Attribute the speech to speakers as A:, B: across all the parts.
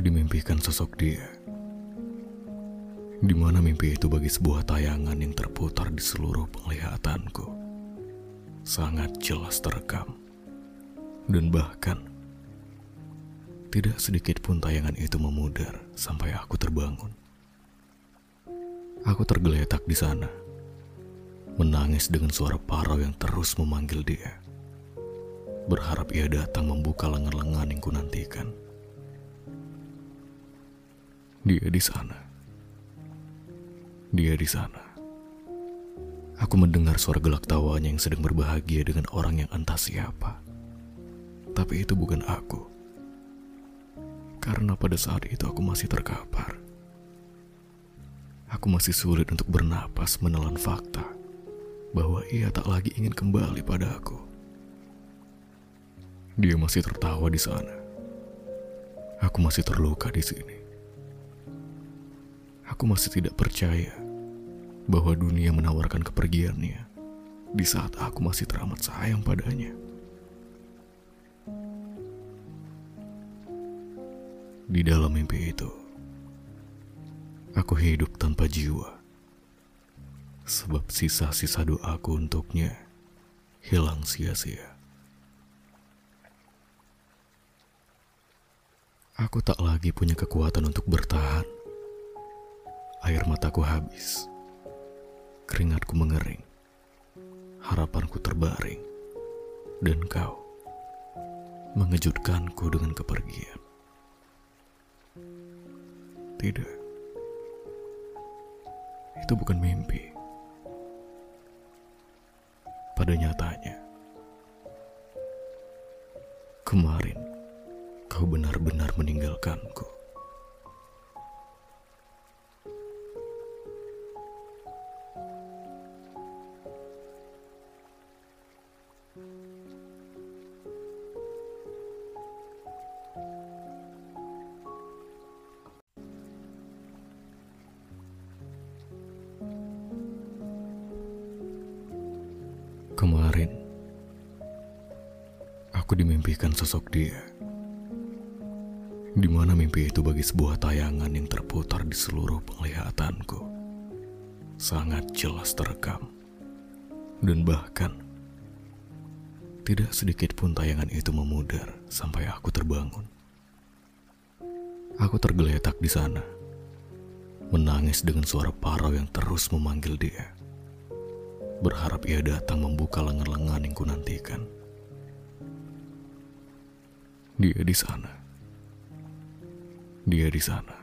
A: Aku dimimpikan sosok dia. Di mana mimpi itu bagi sebuah tayangan yang terputar di seluruh penglihatanku. Sangat jelas terekam. Dan bahkan tidak sedikit pun tayangan itu memudar sampai aku terbangun. Aku tergeletak di sana, menangis dengan suara parau yang terus memanggil dia. Berharap ia datang membuka lengan-lengan yang kunantikan. Dia di sana. Dia di sana. Aku mendengar suara gelak tawanya yang sedang berbahagia dengan orang yang entah siapa. Tapi itu bukan aku. Karena pada saat itu aku masih terkapar. Aku masih sulit untuk bernapas menelan fakta bahwa ia tak lagi ingin kembali pada aku. Dia masih tertawa di sana. Aku masih terluka di sini. Aku masih tidak percaya bahwa dunia menawarkan kepergiannya di saat aku masih teramat sayang padanya. Di dalam mimpi itu, aku hidup tanpa jiwa. Sebab sisa-sisa doaku untuknya hilang sia-sia. Aku tak lagi punya kekuatan untuk bertahan. Air mataku habis. Keringatku mengering. Harapanku terbaring. Dan kau mengejutkanku dengan kepergian. Tidak. Itu bukan mimpi. Pada nyatanya, kemarin kau benar-benar meninggalkanku. Kemarin, aku dimimpikan sosok dia. Di mana mimpi itu bagi sebuah tayangan yang terputar di seluruh penglihatanku. Sangat jelas terekam. Dan bahkan, tidak sedikit pun tayangan itu memudar sampai aku terbangun. Aku tergeletak di sana, menangis dengan suara parau yang terus memanggil dia berharap ia datang membuka lengan-lengan yang kunantikan. Dia di sana. Dia di sana.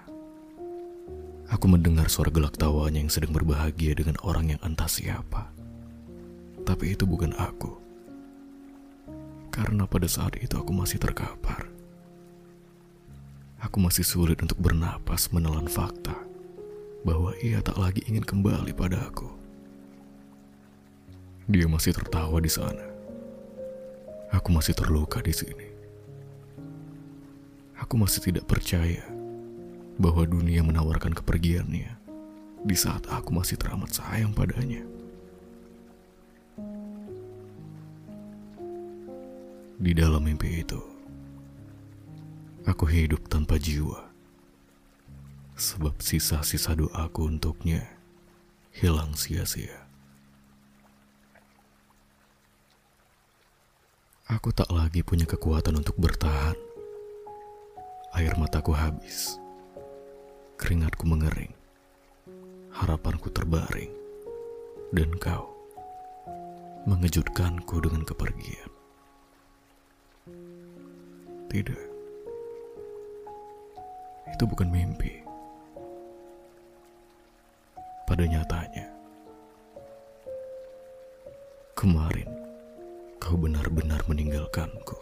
A: Aku mendengar suara gelak tawanya yang sedang berbahagia dengan orang yang entah siapa. Tapi itu bukan aku. Karena pada saat itu aku masih terkapar. Aku masih sulit untuk bernapas menelan fakta bahwa ia tak lagi ingin kembali pada aku. Dia masih tertawa di sana. Aku masih terluka di sini. Aku masih tidak percaya bahwa dunia menawarkan kepergiannya di saat aku masih teramat sayang padanya. Di dalam mimpi itu, aku hidup tanpa jiwa. Sebab sisa-sisa doaku untuknya hilang sia-sia. Aku tak lagi punya kekuatan untuk bertahan. Air mataku habis. Keringatku mengering. Harapanku terbaring. Dan kau mengejutkanku dengan kepergian. Tidak. Itu bukan mimpi. Pada nyatanya, kemarin kau benar-benar meninggalkanku.